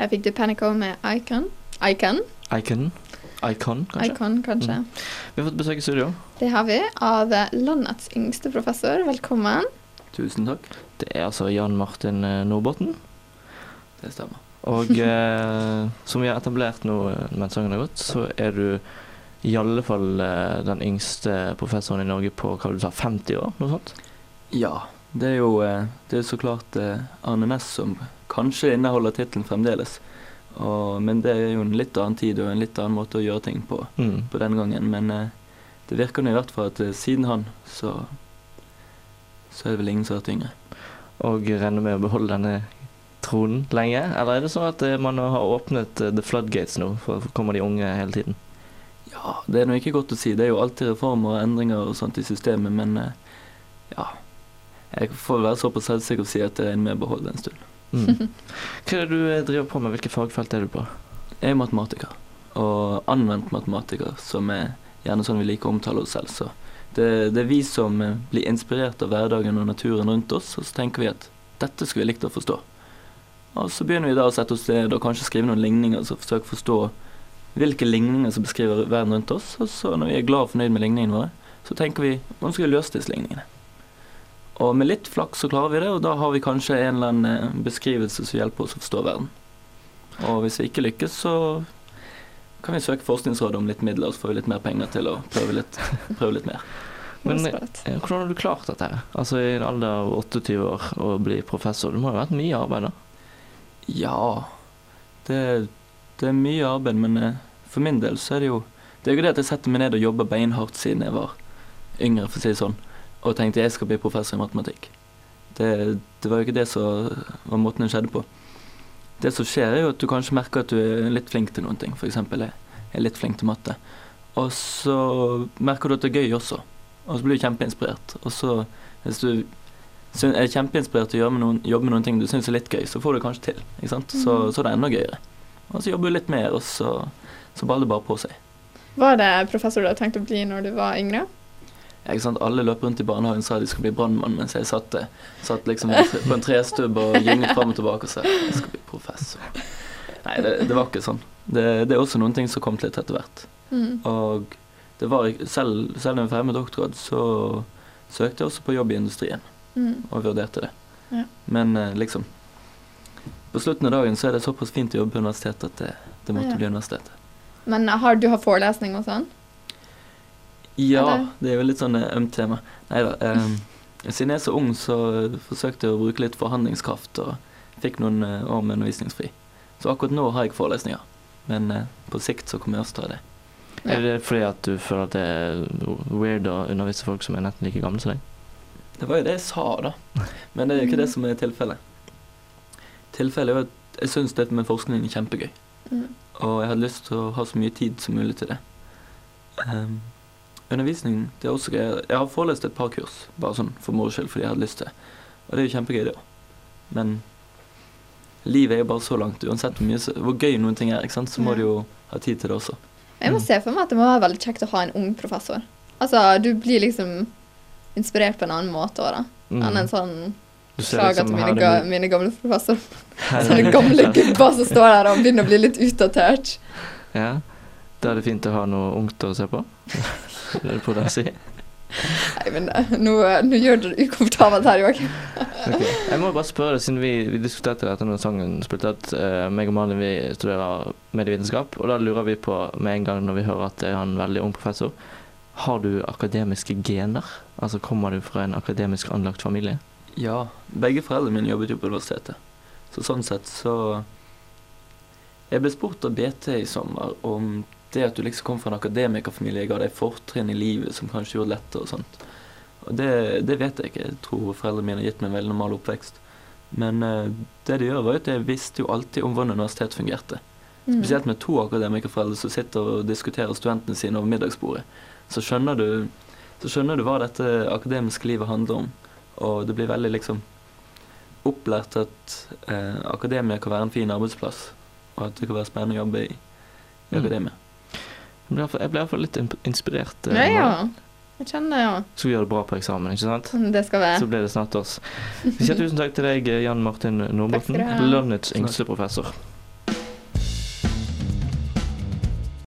Jeg fikk Dupanico med Icon. Icon, Icon. Icon, kanskje. Icon kanskje. Mm. Vi har fått besøk i studio. Det har vi av landets yngste professor. Velkommen. Tusen takk. Det er altså Jan Martin eh, Nordbotten. Det stemmer. Og eh, som vi har etablert nå eh, mens sangen har gått, så er du i alle fall eh, den yngste professoren i Norge på hva du sa, 50 år? Noe sånt? Ja, det er jo eh, det er så klart eh, Arne Næss som kanskje inneholder tittelen fremdeles. Og, men det er jo en litt annen tid og en litt annen måte å gjøre ting på Mm. på den gangen. Men eh, det virker nå i hvert fall at eh, siden han, så så er det vel ingen som har vært yngre. Og regner med å beholde denne tronen lenge? Eller er det sånn at eh, man har åpnet eh, the floodgates nå, for kommer de unge hele tiden? Ja, det er nå ikke godt å si. Det er jo alltid reformer og endringer og sånt i systemet, men ja. Jeg får være såpass selvsikker og si at jeg er med å beholde en stund. Mm. Hva er det du eh, driver på med? Hvilke fagfelt er du på? Jeg er matematiker, og anvendt matematiker, som er gjerne sånn vi liker å omtale oss selv. Så det, det er vi som eh, blir inspirert av hverdagen og naturen rundt oss, og så tenker vi at dette skulle vi likt å forstå. Og så begynner vi da å sette oss ned og kanskje skrive noen ligninger, så forsøke å forstå hvilke ligninger som beskriver verden rundt oss. Og så når vi er glad og fornøyd med ligningene våre, så tenker vi hvordan skal vi løse disse ligningene. Og med litt flaks så klarer vi det, og da har vi kanskje en eller annen eh, beskrivelse som hjelper oss å forstå verden. Og hvis vi ikke lykkes, så kan vi søke Forskningsrådet om litt midler, og så får vi litt mer penger til å prøve litt, prøve litt mer. Men eh, hvordan har du klart dette her? Altså i en alder av 28 år å bli professor. Det må jo ha vært mye arbeid da? Ja, det, det er mye arbeid, men eh, for min del så er det jo Det er jo ikke det at jeg setter meg ned og jobber beinhardt siden jeg var yngre, for å si det sånn, og tenkte jeg skal bli professor i matematikk. Det, det var jo ikke det som var måten det skjedde på. Det som skjer, er jo at du kanskje merker at du er litt flink til noen ting. Eksempel jeg er litt flink til matte. Og så merker du at det er gøy også. Og så blir du kjempeinspirert. Og så, hvis du er kjempeinspirert til å med noen, jobbe med noen ting du syns er litt gøy, så får du det kanskje til. Ikke sant? Så, Mhm. så er det enda gøyere. Og så jobber du litt mer, og så, så baller det bare på seg. Var det professor du hadde tenkt å bli når du var yngre? Alle løp rundt i barnehagen og sa de skulle bli brannmann, mens jeg satt, satt liksom på en trestubb og gynget fram og tilbake og sa jeg skal bli professor. Nei, det, det var ikke sånn. Det, det er også noen ting som kom til etter hvert. Mm. Og det var selv, selv om jeg var ferdig med doktorgrad, så søkte jeg også på jobb i industrien. Mm. og vurderte det. Ja. Men eh, liksom På slutten av dagen så er det såpass fint å jobbe på universitetet at det, det måtte Ja. bli universitetet. Men har du har forelesning og sånn? Ja, Eller? det er jo litt sånn eh, ømt tema. Nei da. Eh, siden jeg er så ung, så eh, forsøkte jeg å bruke litt forhandlingskraft og fikk noen eh, år med undervisningsfri. Så akkurat nå har jeg forelesninger. Men eh, på sikt så kommer jeg også til å ha det. Ja. Er det fordi at du føler at det er weird å undervise folk som er nesten like gamle som deg? Det var jo det jeg sa, da. Men det er jo ikke det som er tilfellet. Tilfellet er jo at jeg syns dette med forskning er kjempegøy. Mm. Og jeg hadde lyst til å ha så mye tid som mulig til det. Ehm, undervisning det er også gøy. Jeg har forelest et par kurs, bare sånn for moro skyld, fordi jeg hadde lyst til. Og det er jo kjempegøy, det òg. Men livet er jo bare så langt. Uansett hvor, mye, hvor gøy noen ting er, ikke sant? så må du jo ha tid til det også. Jeg må Mm. se for meg at det må være veldig kjekt å ha en ung professor. Altså, du blir liksom inspirert på en annen måte òg, da. Mm. Enn en sånn Beklager til mine, ga, mine gamle professorer. er Sånne gamle gubber som står der og begynner å bli litt utdatert. Ja. Da er det fint å ha noe ungt å se på. Det er det på det å si. Nei, men eh, nå, eh, nå gjør du det ukomfortabelt her, Joakim. okay. Jeg må bare spørre siden vi, vi diskuterte dette når sangen spilte, at uh, meg og Malin vi studerer medievitenskap, og da lurer vi på med en gang når vi hører at det er en veldig ung professor, har du akademiske gener? Altså kommer du fra en akademisk anlagt familie? Ja, begge foreldrene mine jobbet jo på universitetet. Så sånn sett så Jeg ble spurt av BT i sommer om det at du liksom kom fra en akademikerfamilie ga deg fortrinn i livet som kanskje gjorde det lettere og sånt. Og det, det vet jeg ikke. Jeg tror foreldrene mine har gitt meg en veldig normal oppvekst. Men uh, det de gjør, var at jeg visste jo alltid om hvordan universitet fungerte. Mm. Spesielt med to akademikerforeldre som sitter og diskuterer studentene sine over middagsbordet. Så skjønner du, så skjønner du hva dette akademiske livet handler om. Og det blir veldig liksom opplært at eh, akademia kan være en fin arbeidsplass, og at det kan være spennende å jobbe i, i Mm. akademia. Jeg ble iallfall- hvert fall litt inspirert. eh, Ja, ja. Jeg kjenner, ja. Så vi gjør det bra på eksamen, ikke sant? Sånn Det skal Så blir det snart oss. Vi sier tusen takk til deg, Jan Martin ha. landets yngste professor.